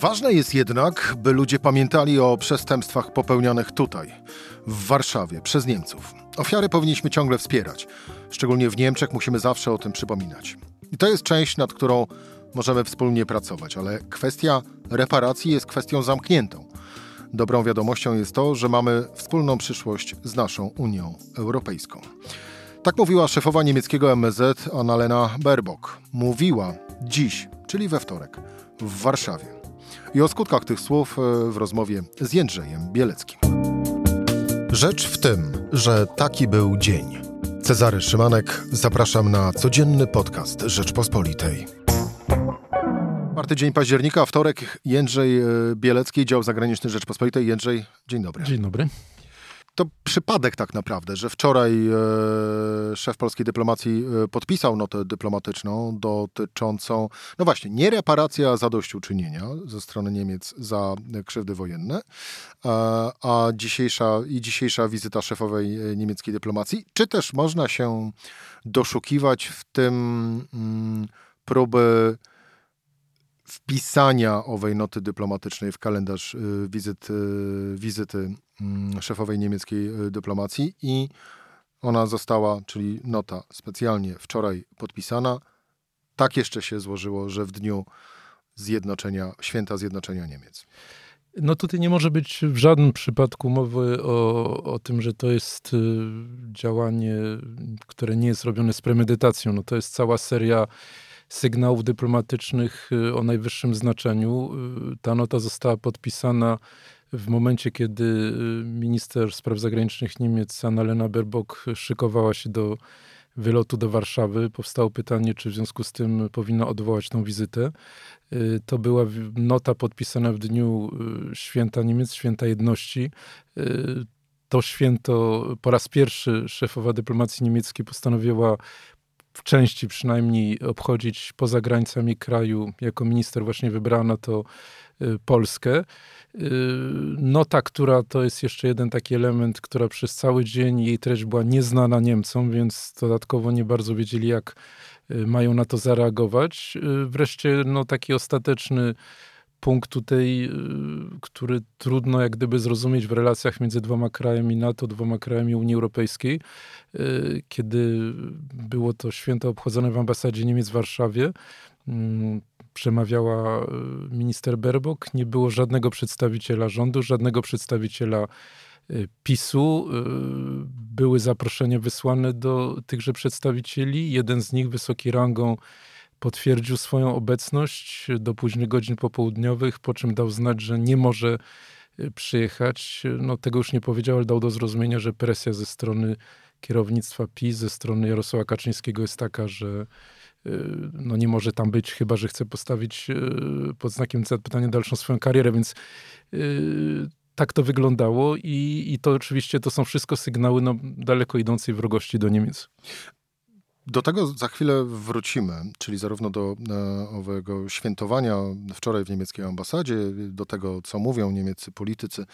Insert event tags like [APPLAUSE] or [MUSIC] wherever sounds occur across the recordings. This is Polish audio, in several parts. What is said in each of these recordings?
Ważne jest jednak, by ludzie pamiętali o przestępstwach popełnionych tutaj, w Warszawie, przez Niemców. Ofiary powinniśmy ciągle wspierać. Szczególnie w Niemczech musimy zawsze o tym przypominać. I to jest część, nad którą możemy wspólnie pracować, ale kwestia reparacji jest kwestią zamkniętą. Dobrą wiadomością jest to, że mamy wspólną przyszłość z naszą Unią Europejską. Tak mówiła szefowa niemieckiego MSZ Annalena Baerbock. Mówiła dziś, czyli we wtorek, w Warszawie. I o skutkach tych słów e, w rozmowie z Jędrzejem Bieleckim. Rzecz w tym, że taki był dzień. Cezary Szymanek, zapraszam na codzienny podcast Rzeczpospolitej. Czwarty dzień października, wtorek, Jędrzej e, Bielecki, dział zagraniczny Rzeczpospolitej. Jędrzej, dzień dobry. Dzień dobry to przypadek tak naprawdę, że wczoraj e, szef polskiej dyplomacji e, podpisał notę dyplomatyczną dotyczącą, no właśnie, nie reparacja zadośćuczynienia ze strony Niemiec za krzywdy wojenne, a, dzisiejsza i dzisiejsza wizyta szefowej e, niemieckiej dyplomacji, czy też można się doszukiwać w tym mm, próby wpisania owej noty dyplomatycznej w kalendarz y, wizyt, y, wizyty mm, szefowej niemieckiej y, dyplomacji i ona została, czyli nota specjalnie wczoraj podpisana. Tak jeszcze się złożyło, że w dniu zjednoczenia, święta zjednoczenia Niemiec. No tutaj nie może być w żadnym przypadku mowy o, o tym, że to jest działanie, które nie jest robione z premedytacją. No to jest cała seria sygnałów dyplomatycznych y, o najwyższym znaczeniu. Y, ta nota została podpisana w momencie, kiedy y, minister spraw zagranicznych Niemiec Annalena Baerbock szykowała się do wylotu do Warszawy. Powstało pytanie, czy w związku z tym powinno odwołać tą wizytę. To była nota podpisana w dniu święta Niemiec, święta jedności. To święto po raz pierwszy szefowa dyplomacji niemieckiej postanowiła w części przynajmniej obchodzić poza granicami kraju. Jako minister właśnie wybrano to y, Polskę. Y, nota, która to jest jeszcze jeden taki element, która przez cały dzień jej treść była nieznana Niemcom, więc dodatkowo nie bardzo wiedzieli, jak y, mają na to zareagować. Wreszcie no, taki ostateczny punkt tutaj, y, który trudno jak gdyby zrozumieć w relacjach między dwoma krajami NATO, dwoma krajami Unii Europejskiej, y, kiedy było to święto obchodzone w ambasadzie Niemiec w Warszawie. Mm, przemawiała y, minister Berbok, nie było żadnego przedstawiciela rządu, żadnego przedstawiciela PiSu. Były zaproszenia wysłane do tychże przedstawicieli. Jeden z nich, wysoki rangą, potwierdził swoją obecność do późnych godzin popołudniowych, po czym dał znać, że nie może y, przyjechać. No, tego już nie powiedział, ale dał do zrozumienia, że presja ze strony kierownictwa PiS, ze strony Jarosława Kaczyńskiego jest taka, że y, no nie może tam być, chyba że chce postawić y, pod znakiem zapytania dalszą swoją karierę, więc tak to wyglądało i, i to oczywiście to są wszystko sygnały no, daleko idącej wrogości do Niemiec. Do tego za chwilę wrócimy, czyli zarówno do e, owego świętowania wczoraj w niemieckiej ambasadzie, do tego, co mówią niemieccy politycy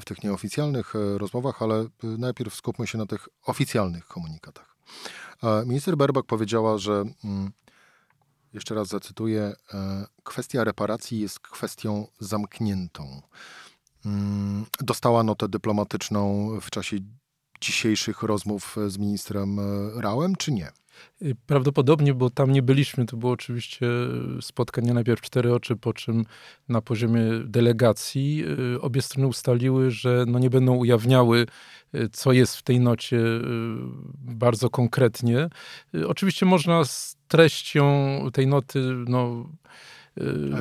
w tych nieoficjalnych e, rozmowach, ale e, najpierw skupmy się na tych oficjalnych komunikatach. Minister Berbak powiedziała, że mm, jeszcze raz zacytuję, kwestia reparacji jest kwestią zamkniętą. Mm, dostała notę dyplomatyczną w czasie dzisiejszych rozmów z ministrem e, Rałem, czy nie? Y, prawdopodobnie, bo tam nie byliśmy. To było oczywiście spotkanie najpierw cztery oczy, po czym na poziomie delegacji obie strony ustaliły, że no nie będą ujawniały, co jest w tej nocie bardzo konkretnie. Oczywiście można z treścią tej noty no,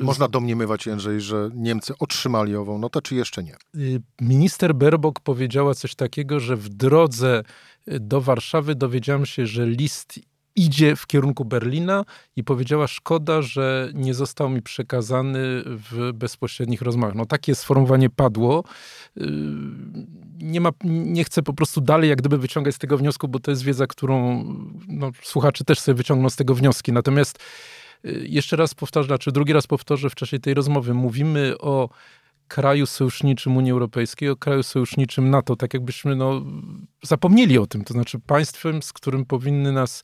można domniemywać, Jędrzej, że Niemcy otrzymali ową notę, czy jeszcze nie? Y, minister Berbok powiedziała coś takiego, że w drodze y, do Warszawy dowiedziałam się, że list idzie w kierunku Berlina i powiedziała, szkoda, że nie został mi przekazany w bezpośrednich rozmowach. No takie sformułowanie padło. Nie, ma, nie chcę po prostu dalej jak gdyby wyciągać z tego wniosku, bo to jest wiedza, którą no, słuchacze też sobie wyciągną z tego wnioski. Natomiast Y, jeszcze raz powtarzam, czy znaczy drugi raz powtórzę w czasie tej rozmowy, mówimy o kraju sojuszniczym Unii Europejskiej, o kraju sojuszniczym NATO, tak jakbyśmy no, zapomnieli o tym. To znaczy państwem, z którym powinny nas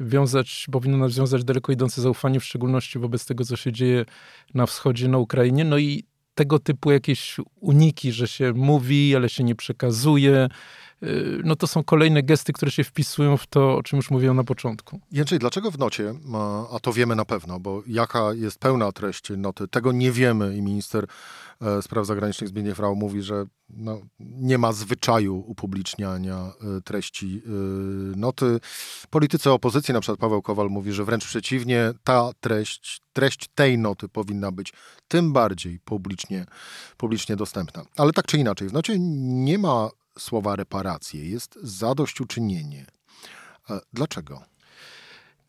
wiązać, powinno nas wiązać daleko idące zaufanie, w szczególności wobec tego, co się dzieje na wschodzie, na Ukrainie. No i tego typu jakieś uniki, że się mówi, ale się nie przekazuje, y, no to są kolejne gesty, które się wpisują w to, o czym już mówiłem na początku. Jędrzej, dlaczego w nocie, a to wiemy na pewno, bo jaka jest pełna treść noty, tego nie wiemy i minister e, spraw zagranicznych Zbigniew Rau mówi, że no, nie ma zwyczaju upubliczniania e, treści e, noty. Politycy opozycji, na przykład Paweł Kowal mówi, że wręcz przeciwnie, ta treść, treść tej noty powinna być tym bardziej publicznie, publicznie dostępna. Ale tak czy inaczej, w nocie nie ma słowa reparacje, jest zadośćuczynienie. E, dlaczego?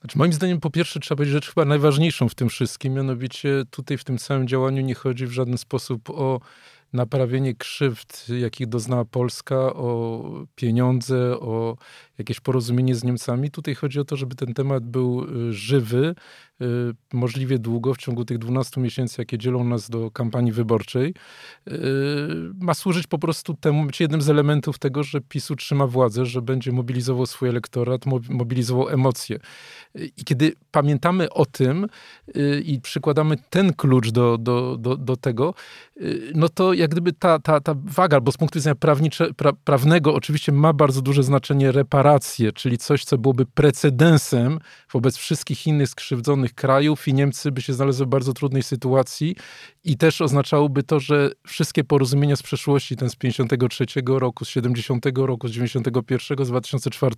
Znaczy, moim zdaniem, po pierwsze, trzeba powiedzieć rzecz chyba najważniejszą w tym wszystkim, mianowicie tutaj w tym całym działaniu nie chodzi w żaden sposób o naprawienie krzywd, jakich doznała Polska, o pieniądze, o jakieś porozumienie z Niemcami. Tutaj chodzi o to, żeby ten temat był y, żywy, y, możliwie długo, w ciągu tych 12 miesięcy, jakie dzielą nas do kampanii wyborczej. Y, ma służyć po prostu temu, być jednym z elementów tego, że PiS utrzyma władzę, że będzie mobilizował swój elektorat, mobilizował emocje. I kiedy pamiętamy o tym i przykładamy ten klucz do, do, do, do tego, no to jak gdyby ta, ta, ta waga, bo z punktu widzenia prawnicze, pra, prawnego oczywiście ma bardzo duże znaczenie reparacje, czyli coś, co byłoby precedensem wobec wszystkich innych skrzywdzonych krajów i Niemcy by się znalazły w bardzo trudnej sytuacji. I też oznaczałoby to, że wszystkie porozumienia z przeszłości, ten z 53 roku, z 70 roku, z 91, z 2004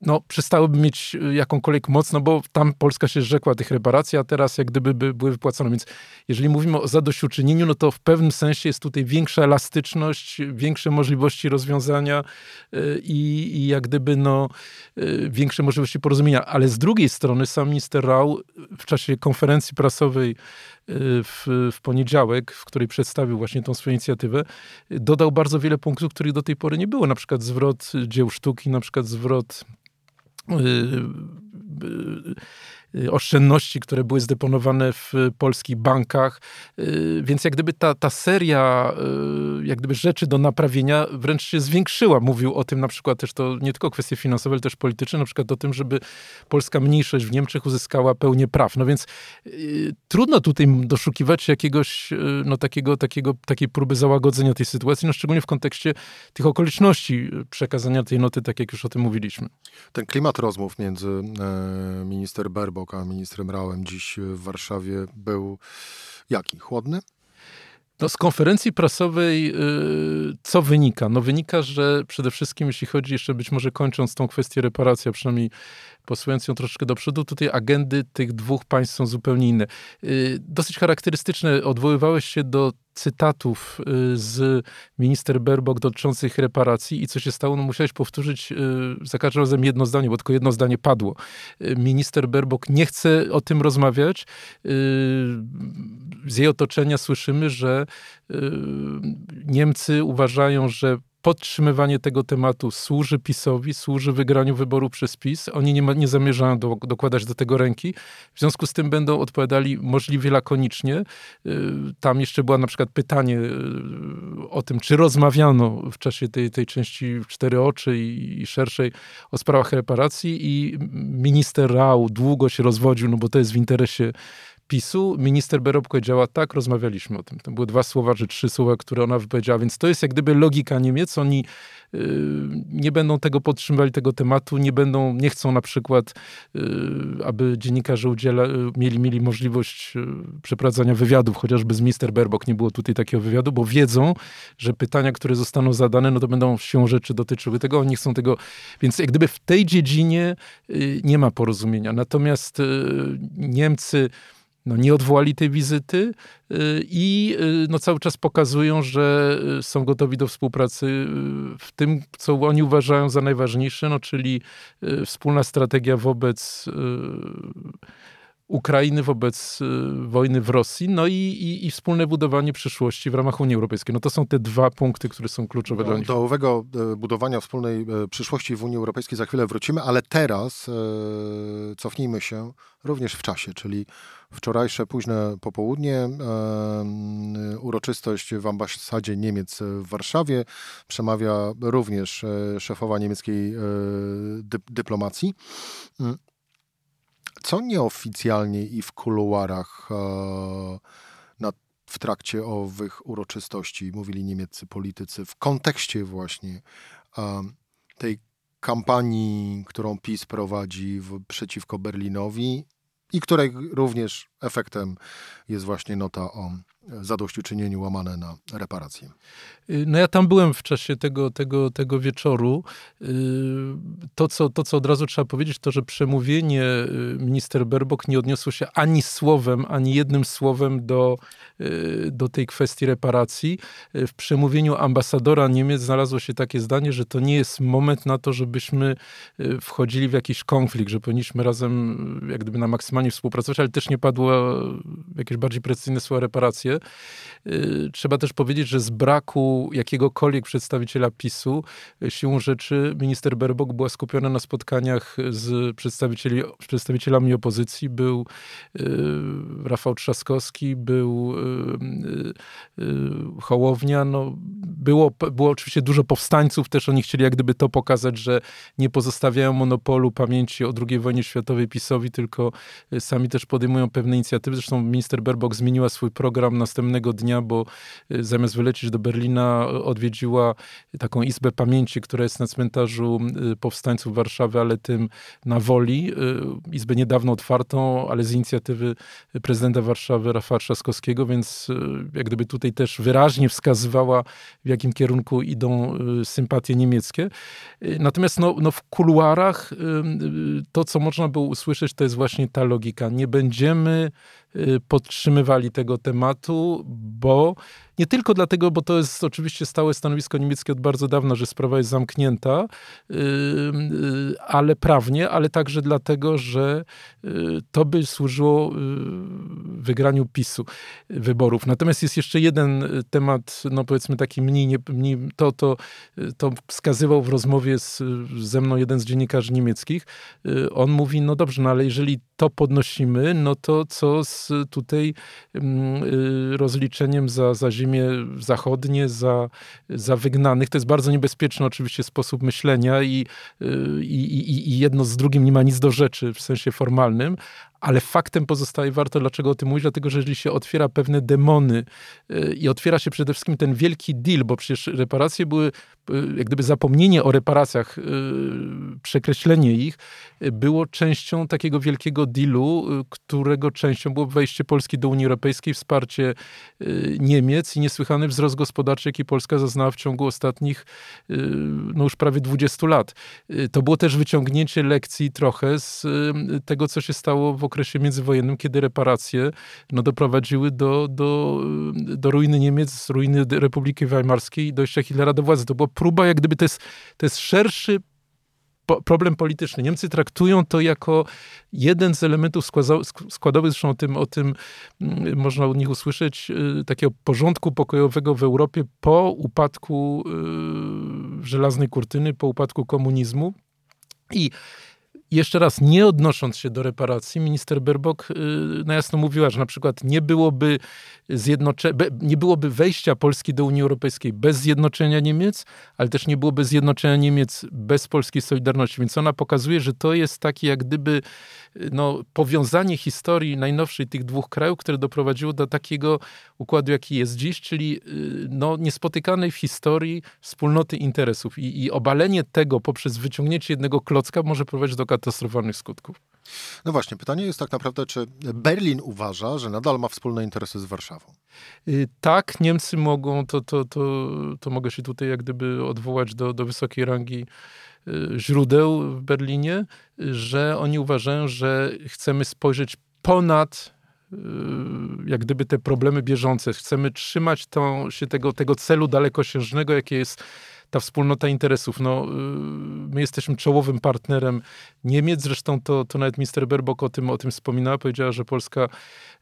no, przestałyby mieć y, jakąkolwiek moc, no bo tam Polska się zrzekła tych reparacji, a teraz jak gdyby by były wypłacone. Więc jeżeli mówimy o zadośćuczynieniu, no to w pewnym sensie jest tutaj większa elastyczność, większe możliwości rozwiązania y, i, i jak gdyby no, y, większe możliwości porozumienia. Ale z drugiej strony sam minister Rau w czasie konferencji prasowej w, w poniedziałek, w której przedstawił właśnie tą swoją inicjatywę, dodał bardzo wiele punktów, których do tej pory nie było. Na przykład zwrot dzieł sztuki, na przykład zwrot euh, euh oszczędności, które były zdeponowane w polskich bankach. Więc jak gdyby ta, ta seria jak gdyby rzeczy do naprawienia wręcz się zwiększyła. Mówił o tym na przykład też to nie tylko kwestie finansowe, ale też polityczne, na przykład o tym, żeby polska mniejszość w Niemczech uzyskała pełnię praw. No więc trudno tutaj doszukiwać jakiegoś no, takiego, takiego, takiej próby załagodzenia tej sytuacji, no szczególnie w kontekście tych okoliczności przekazania tej noty, tak jak już o tym mówiliśmy. Ten klimat rozmów między e, minister Berbok a ministrem Rałem dziś w Warszawie był jaki? Chłodny? No, z konferencji prasowej y, co wynika? No wynika, że przede wszystkim jeśli chodzi jeszcze być może kończąc tą kwestię reparacji, a przynajmniej posuwając ją troszeczkę do przodu, tutaj agendy tych dwóch państw są zupełnie inne. Y, dosyć charakterystyczne, odwoływałeś się do cytatów y, z minister Berbok dotyczących reparacji i co się stało, no musiałeś powtórzyć y, za każdym razem jedno zdanie, bo tylko jedno zdanie padło. Minister Berbok nie chce o tym rozmawiać. Z jej otoczenia słyszymy, że Niemcy uważają, że podtrzymywanie tego tematu służy PiSowi, służy wygraniu wyboru przez PiS. Oni nie, ma, nie zamierzają do, dokładać do tego ręki. W związku z tym będą odpowiadali możliwie lakonicznie. Y, tam jeszcze było na przykład pytanie y, o tym, czy rozmawiano w czasie tej, tej części cztery oczy i, i szerszej o sprawach reparacji i minister Rau długo się rozwodził, no bo to jest w interesie PiSu, minister Berob powiedziała, tak, rozmawialiśmy o tym. To były dwa słowa, czy trzy słowa, które ona wypowiedziała, więc to jest jak gdyby logika Niemiec. Oni yy, nie będą tego podtrzymywali, tego tematu, nie będą, nie chcą na przykład, yy, aby dziennikarze udziela, yy, mieli, mieli możliwość y, przeprowadzania wywiadów, chociażby z minister Berbok nie było tutaj takiego wywiadu, bo wiedzą, że pytania, które zostaną zadane, no to będą się rzeczy dotyczyły tego, oni chcą tego, więc jak gdyby w tej dziedzinie y, nie ma porozumienia. Natomiast y, Niemcy no, nie odwołali tej wizyty y, i y, no, cały czas pokazują, że y, są gotowi do współpracy w tym, co oni uważają za najważniejsze, no, czyli wspólna strategia wobec Ukrainy wobec wojny w Rosji, no i, i, i, wspólne budowanie przyszłości w ramach Unii Europejskiej. No to są te dwa punkty, które są kluczowe do, dla nich. Do owego budowania wspólnej przyszłości w Unii Europejskiej za chwilę wrócimy, ale teraz cofnijmy się również w czasie, czyli wczorajsze późne popołudnie, uroczystość w ambasadzie Niemiec w Warszawie. Przemawia również szefowa niemieckiej dyplomacji. Co nieoficjalnie i w kuluarach e, na, w trakcie owych uroczystości mówili niemieccy politycy w kontekście właśnie tej kampanii, którą PiS prowadzi w, przeciwko Berlinowi i której również efektem jest właśnie nota o zadośćuczynieniu łamane na reparacje. Y, no ja tam byłem w czasie tego, tego, tego wieczoru. Y, to co, to, co od razu trzeba powiedzieć, to, że przemówienie y, minister Berbok nie odniosło się ani słowem, ani jednym słowem do, do tej kwestii reparacji. W przemówieniu ambasadora Niemiec znalazło się takie zdanie, że to nie jest moment na to, żebyśmy wchodzili w jakiś konflikt, że powinniśmy razem jak gdyby na maksymalnie współpracować, ale też nie padło jakieś bardziej precyzyjne słowa reparacje. Trzeba też powiedzieć, że z braku jakiegokolwiek przedstawiciela PiSu. Siłą rzeczy minister Berbok była skupiona na spotkaniach z przedstawicieli, przedstawicielami opozycji. Był Rafał Trzaskowski, był Hołownia. No, było, było oczywiście dużo powstańców, też oni chcieli jak gdyby to pokazać, że nie pozostawiają monopolu pamięci o II wojnie światowej PiSowi, tylko sami też podejmują pewne inicjatywy. Zresztą minister Berbok zmieniła swój program następnego dnia, bo zamiast wylecieć do Berlina odwiedziła taką izbę pamięci, która jest na cmentarzu y, powstańców Warszawy, ale tym na Woli. Y, izbę niedawno otwartą, ale z inicjatywy prezydenta Warszawy Rafała Trzaskowskiego, więc y, jak gdyby tutaj też wyraźnie wskazywała, w jakim kierunku idą sympatie niemieckie. Natomiast no, no w kuluarach to, co można było usłyszeć, to jest właśnie ta logika. Nie będziemy podtrzymywali tego tematu, bo nie tylko dlatego, bo to jest oczywiście stałe stanowisko niemieckie od bardzo dawna, że sprawa jest zamknięta, yy, yy, ale prawnie, ale także dlatego, że yy, to by służyło wygraniu PiSu wyborów. Natomiast jest jeszcze jeden temat, no powiedzmy taki mniej, mniej to, to, to wskazywał w rozmowie z, ze mną jeden z dziennikarzy niemieckich. On mówi, no dobrze, no ale jeżeli to podnosimy, no to co z tutaj mm, rozliczeniem za, za ziemię zachodnie, za, za wygnanych. To jest bardzo niebezpieczny oczywiście sposób myślenia i, i, i, i jedno z drugim nie ma nic do rzeczy w sensie formalnym, ale faktem pozostaje, warto dlaczego o tym mówić, dlatego że jeżeli się otwiera pewne demony y, i otwiera się przede wszystkim ten wielki deal, bo przecież reparacje były, y, jak gdyby zapomnienie o reparacjach, y, przekreślenie ich, było częścią takiego wielkiego dealu, którego częścią było wejście Polski do Unii Europejskiej, wsparcie Niemiec i niesłychany wzrost gospodarczy, jaki Polska zaznała w ciągu ostatnich, no już prawie 20 lat. To było też wyciągnięcie lekcji trochę z tego, co się stało w okresie międzywojennym, kiedy reparacje no, doprowadziły do, do, do ruiny Niemiec, ruiny Republiki Weimarskiej i dojścia Hitlera do władzy. To była próba, jak gdyby to jest, to jest szerszy problem polityczny. Niemcy traktują to jako jeden z elementów składowych, zresztą o tym, o tym mm, można od nich usłyszeć, y, takiego porządku pokojowego w Europie po upadku y, żelaznej kurtyny, po upadku komunizmu. I jeszcze raz, nie odnosząc się do reparacji, minister Berbok y, na jasno mówiła, że na przykład nie byłoby, zjednocze... nie byłoby wejścia Polski do Unii Europejskiej bez zjednoczenia Niemiec, ale też nie byłoby zjednoczenia Niemiec bez polskiej solidarności. Więc ona pokazuje, że to jest takie jak gdyby no, powiązanie historii najnowszej tych dwóch krajów, które doprowadziło do takiego układu, jaki jest dziś, czyli y, no, niespotykanej w historii wspólnoty interesów. I, I obalenie tego poprzez wyciągnięcie jednego klocka może prowadzić do katastrofalnych skutków. No właśnie, pytanie jest tak naprawdę, czy Berlin uważa, że nadal ma wspólne interesy z Warszawą? Y, tak, Niemcy mogą, to, to, to, to mogę się tutaj jak gdyby odwołać do, do wysokiej rangi Y, źródeł w Berlinie, że oni uważają, że chcemy spojrzeć ponad y, jak gdyby te problemy bieżące. Chcemy trzymać tą, się tego, tego celu dalekosiężnego, jakie jest ta wspólnota interesów. No, y, my jesteśmy czołowym partnerem Niemiec, zresztą to, to nawet minister Berbok o tym, o tym wspominała, powiedziała, że Polska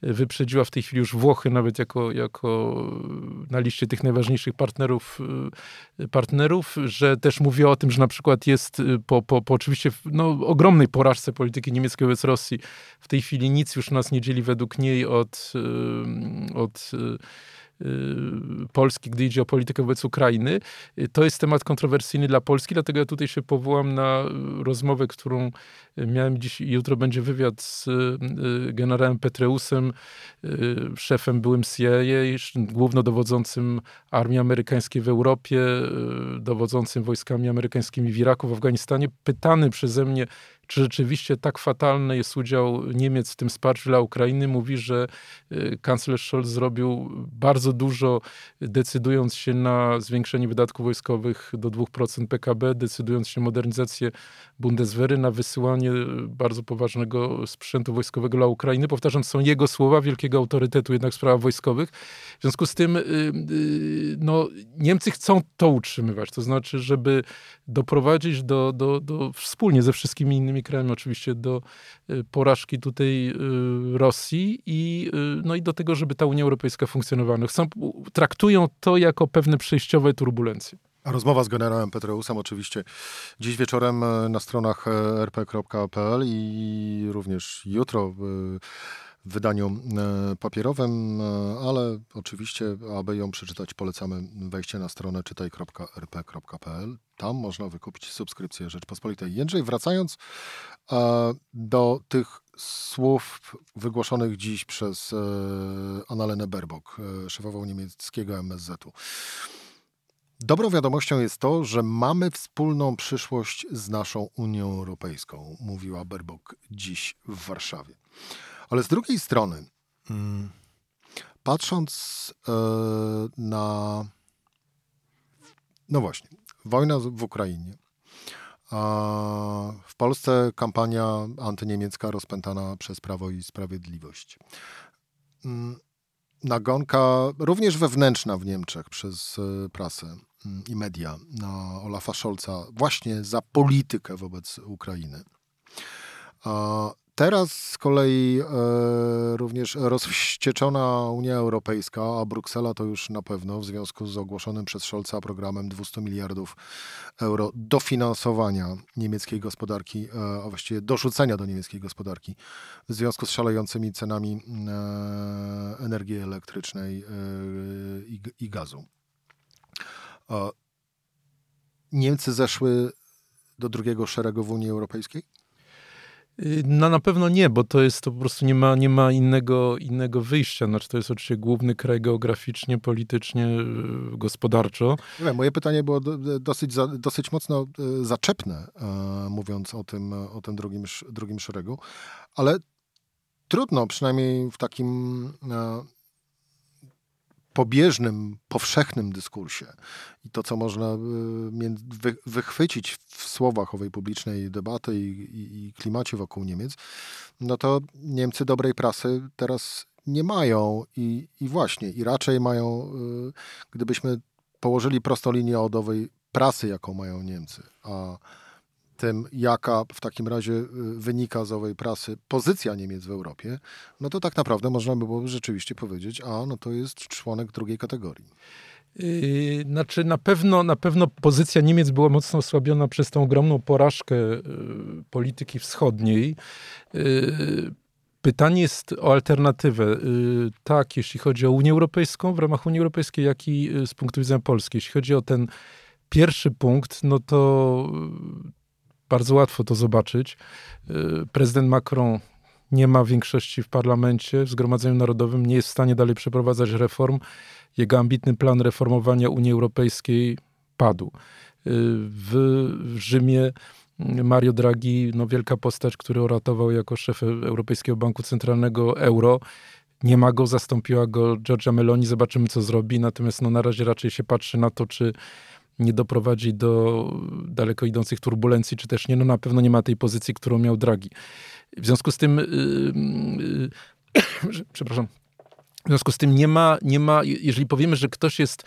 wyprzedziła w tej chwili już Włochy nawet jako, jako na liście tych najważniejszych partnerów, partnerów, że też mówiła o tym, że na przykład jest po, po, po oczywiście no, ogromnej porażce polityki niemieckiej wobec Rosji, w tej chwili nic już nas nie dzieli według niej od, od Y, Polski, gdy idzie o politykę wobec Ukrainy. Y, to jest temat kontrowersyjny dla Polski, dlatego ja tutaj się powołam na rozmowę, którą miałem dziś jutro będzie wywiad z y, generałem Petreusem, szefem byłym CIA, głównodowodzącym armii amerykańskiej w Europie, dowodzącym wojskami amerykańskimi w Iraku, w Afganistanie, pytany przeze mnie, czy rzeczywiście tak fatalny jest udział Niemiec w tym wsparciu dla Ukrainy. Mówi, że y, kanclerz Scholz zrobił bardzo dużo, decydując się na zwiększenie wydatków wojskowych do 2% PKB, decydując się na modernizację Bundeswehry, na wysyłanie bardzo poważnego sprzętu wojskowego dla Ukrainy. Powtarzam, są jego słowa, wielkiego autorytetu jednak w sprawach wojskowych. W związku z tym y, y, no, Niemcy chcą to utrzymywać, to znaczy, żeby doprowadzić do, do, do wspólnie ze wszystkimi innymi krajami oczywiście do y, porażki tutaj Rosji i, no i do tego, żeby ta Unia Europejska funkcjonowała. No, chcą, traktują to jako pewne przejściowe turbulencje. Rozmowa z generałem Petreusem oczywiście dziś wieczorem na stronach rp.pl i również jutro w wydaniu e, papierowym, ale oczywiście, aby ją przeczytać, polecamy wejście na stronę czytaj.rp.pl. Tam można wykupić subskrypcję Rzeczpospolitej. Jędrzej, wracając do tych słów wygłoszonych dziś przez Annalenę Berbok, szefową niemieckiego MSZ-u. Dobrą wiadomością jest to, że mamy wspólną przyszłość z naszą Unią Europejską, mówiła Berbok dziś w Warszawie. Ale z drugiej strony, mm, patrząc e, na. No właśnie, wojna w Ukrainie. w Polsce kampania antyniemiecka rozpętana przez Prawo i Sprawiedliwość. Mm, nagonka również wewnętrzna w Niemczech przez e, prasę i media na Olafa Scholza właśnie za politykę wobec Ukrainy. Teraz z kolei e, również rozwścieczona Unia Europejska, a Bruksela to już na pewno w związku z ogłoszonym przez Scholza programem 200 miliardów euro dofinansowania niemieckiej gospodarki, e, a właściwie dorzucenia do niemieckiej gospodarki w związku z szalejącymi cenami e, energii elektrycznej e, i, i gazu. Niemcy zeszły do drugiego szeregu w Unii Europejskiej? No na pewno nie, bo to jest to po prostu nie ma, nie ma innego, innego wyjścia. Znaczy to jest oczywiście główny kraj geograficznie, politycznie, y, gospodarczo. Nie, moje pytanie było dosyć, dosyć mocno y, zaczepne, e, mówiąc o tym, o tym drugim, drugim szeregu, ale trudno, przynajmniej w takim pobieżnym, powszechnym dyskursie. I to, co można y, wychwycić w słowach owej publicznej debaty i, i, i klimacie wokół Niemiec, no to Niemcy dobrej prasy teraz nie mają i, i właśnie, i raczej mają, y, gdybyśmy położyli prostą linię od owej prasy, jaką mają Niemcy, a tym, jaka w takim razie y, wynika z owej prasy pozycja Niemiec w Europie, no to tak naprawdę można by było rzeczywiście powiedzieć, a no to jest członek drugiej kategorii. Yy, znaczy na pewno, na pewno pozycja Niemiec była mocno osłabiona przez tą ogromną porażkę yy, polityki wschodniej. Pytanie jest o alternatywę. Tak, jeśli chodzi o Unię Europejską, w ramach Unii Europejskiej, jak i z punktu widzenia Polski. Jeśli chodzi o ten pierwszy punkt, no to bardzo łatwo to zobaczyć. Y, prezydent Macron nie ma większości w parlamencie, w Zgromadzeniu Narodowym, nie jest w stanie dalej przeprowadzać reform. Jego ambitny plan reformowania Unii Europejskiej padł. Y, w Rzymie Mario Draghi, no wielka postać, który uratował jako szef Europejskiego Banku Centralnego euro, nie ma go, zastąpiła go Giorgia Meloni, zobaczymy co zrobi, natomiast no, na razie raczej się patrzy na to, czy nie doprowadzi do daleko idących turbulencji, czy też nie, no na pewno nie ma tej pozycji, którą miał Draghi. W związku z tym, yy, yy, [COUGHS] przepraszam, w związku z tym nie ma, nie ma, jeżeli powiemy, że ktoś jest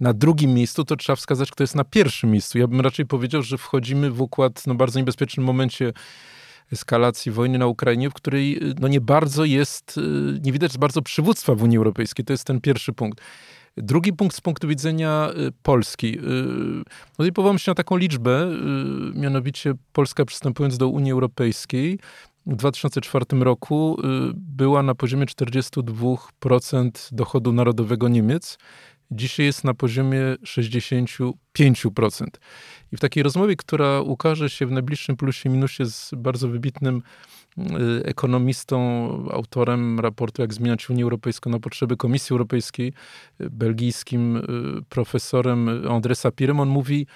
na drugim miejscu, to trzeba wskazać, kto jest na pierwszym miejscu. Ja bym raczej powiedział, że wchodzimy w układ no, bardzo niebezpiecznym momencie eskalacji wojny na Ukrainie, w której no, nie bardzo jest, nie widać bardzo przywództwa w Unii Europejskiej. To jest ten pierwszy punkt. Drugi punkt z punktu widzenia y, Polski. No i powołam się na taką liczbę, y, mianowicie Polska przystępując do Unii Europejskiej w 2004 roku była na poziomie 42% dochodu narodowego Niemiec. Dzisiaj jest na poziomie 65%. I w takiej rozmowie, która ukaże się w najbliższym plusie minusie z bardzo wybitnym Y, ekonomistą, autorem raportu Jak zmieniać Unię Europejską na potrzeby Komisji Europejskiej, y, belgijskim y, profesorem André Sapirem. On mówi,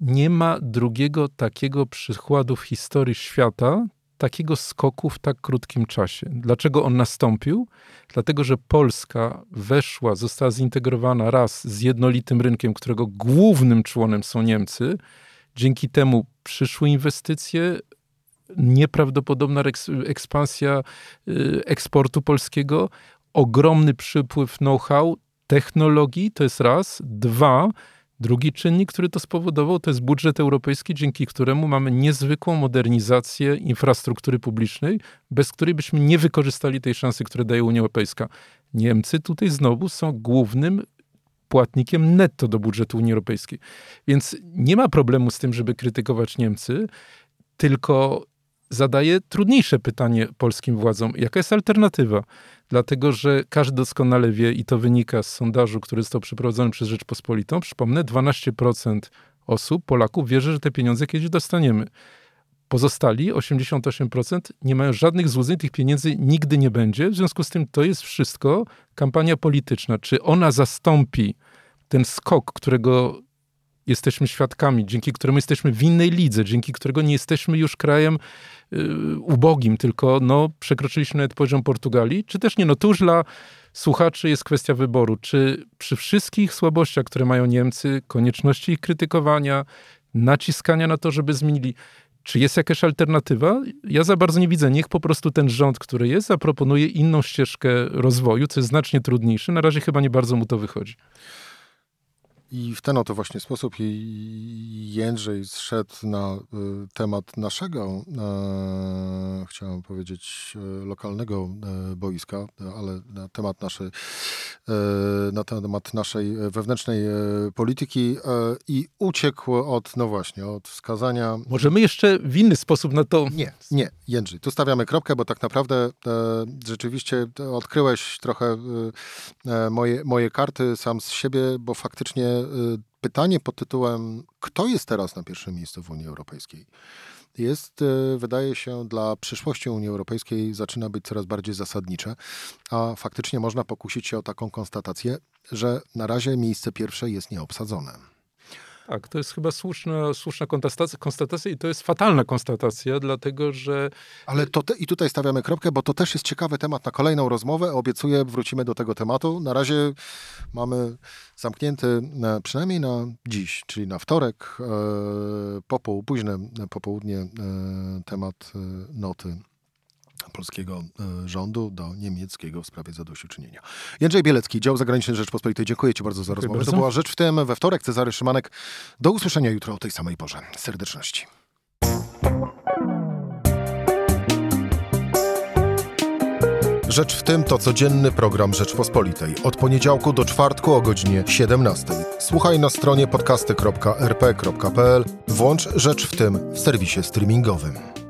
nie ma drugiego takiego przykładu w historii świata, takiego skoku w tak krótkim czasie. Dlaczego on nastąpił? Dlatego, że Polska weszła, została zintegrowana raz z jednolitym rynkiem, którego głównym członem są Niemcy. Dzięki temu przyszły inwestycje, nieprawdopodobna ekspansja y, eksportu polskiego, ogromny przypływ know-how, technologii, to jest raz. Dwa, drugi czynnik, który to spowodował, to jest budżet europejski, dzięki któremu mamy niezwykłą modernizację infrastruktury publicznej, bez której byśmy nie wykorzystali tej szansy, które daje Unia Europejska. Niemcy tutaj znowu są głównym płatnikiem netto do budżetu Unii Europejskiej. Więc nie ma problemu z tym, żeby krytykować Niemcy, tylko zadaje trudniejsze pytanie polskim władzom. Jaka jest alternatywa? Dlatego, że każdy doskonale wie, i to wynika z sondażu, który został przeprowadzony przez Rzeczpospolitą, przypomnę, 12% osób, Polaków, wierzy, że te pieniądze kiedyś dostaniemy. Pozostali, 88%, nie mają żadnych złudzeń, tych pieniędzy nigdy nie będzie. W związku z tym to jest wszystko kampania polityczna. Czy ona zastąpi ten skok, którego jesteśmy świadkami, dzięki któremu jesteśmy w innej lidze, dzięki którego nie jesteśmy już krajem y, ubogim, tylko no, przekroczyliśmy nawet poziom Portugalii, czy też nie. No to już dla słuchaczy jest kwestia wyboru. Czy przy wszystkich słabościach, które mają Niemcy, konieczności ich krytykowania, naciskania na to, żeby zmienili, czy jest jakaś alternatywa? Ja za bardzo nie widzę. Niech po prostu ten rząd, który jest, zaproponuje inną ścieżkę rozwoju, co jest znacznie trudniejsze. Na razie chyba nie bardzo mu to wychodzi. I w ten oto właśnie sposób Jędrzej zszedł na y, temat naszego, e, chciałem powiedzieć, e, lokalnego e, boiska, ale na temat naszej, na temat naszej wewnętrznej polityki i uciekł od, no właśnie, od wskazania... Możemy jeszcze w inny sposób na to... Nie, nie, Jędrzej, tu stawiamy kropkę, bo tak naprawdę rzeczywiście odkryłeś trochę moje, moje karty sam z siebie, bo faktycznie Y, pytanie pod tytułem: Kto jest teraz na pierwszym miejscu w Unii Europejskiej? Jest, y, wydaje się, dla przyszłości Unii Europejskiej zaczyna być coraz bardziej zasadnicze, a faktycznie można pokusić się o taką konstatację, że na razie miejsce pierwsze jest nieobsadzone. Tak, to jest chyba słuszna, słuszna konstatacja, i to jest fatalna konstatacja, dlatego że... Ale to te, i tutaj stawiamy kropkę, bo to też jest ciekawy temat na kolejną rozmowę. Obiecuję, wrócimy do tego tematu. Na razie mamy zamknięty na, przynajmniej na dziś, czyli na wtorek, e, popoł, późne popołudnie e, temat e, noty polskiego e, rządu do niemieckiego w sprawie zadośćuczynienia. Jędrzej Bielecki, dział zagraniczny Rzeczpospolitej. Dziękuję Ci bardzo za rozmowę. Bardzo. To była Rzecz w tym we wtorek. Cezary Szymanek. Do usłyszenia jutro o tej samej porze. Serdeczności. Rzecz w tym to codzienny program Rzeczpospolitej. Od poniedziałku do czwartku o godzinie 17. Słuchaj na stronie podcasty.rp.pl. Włącz Rzecz w tym w serwisie streamingowym.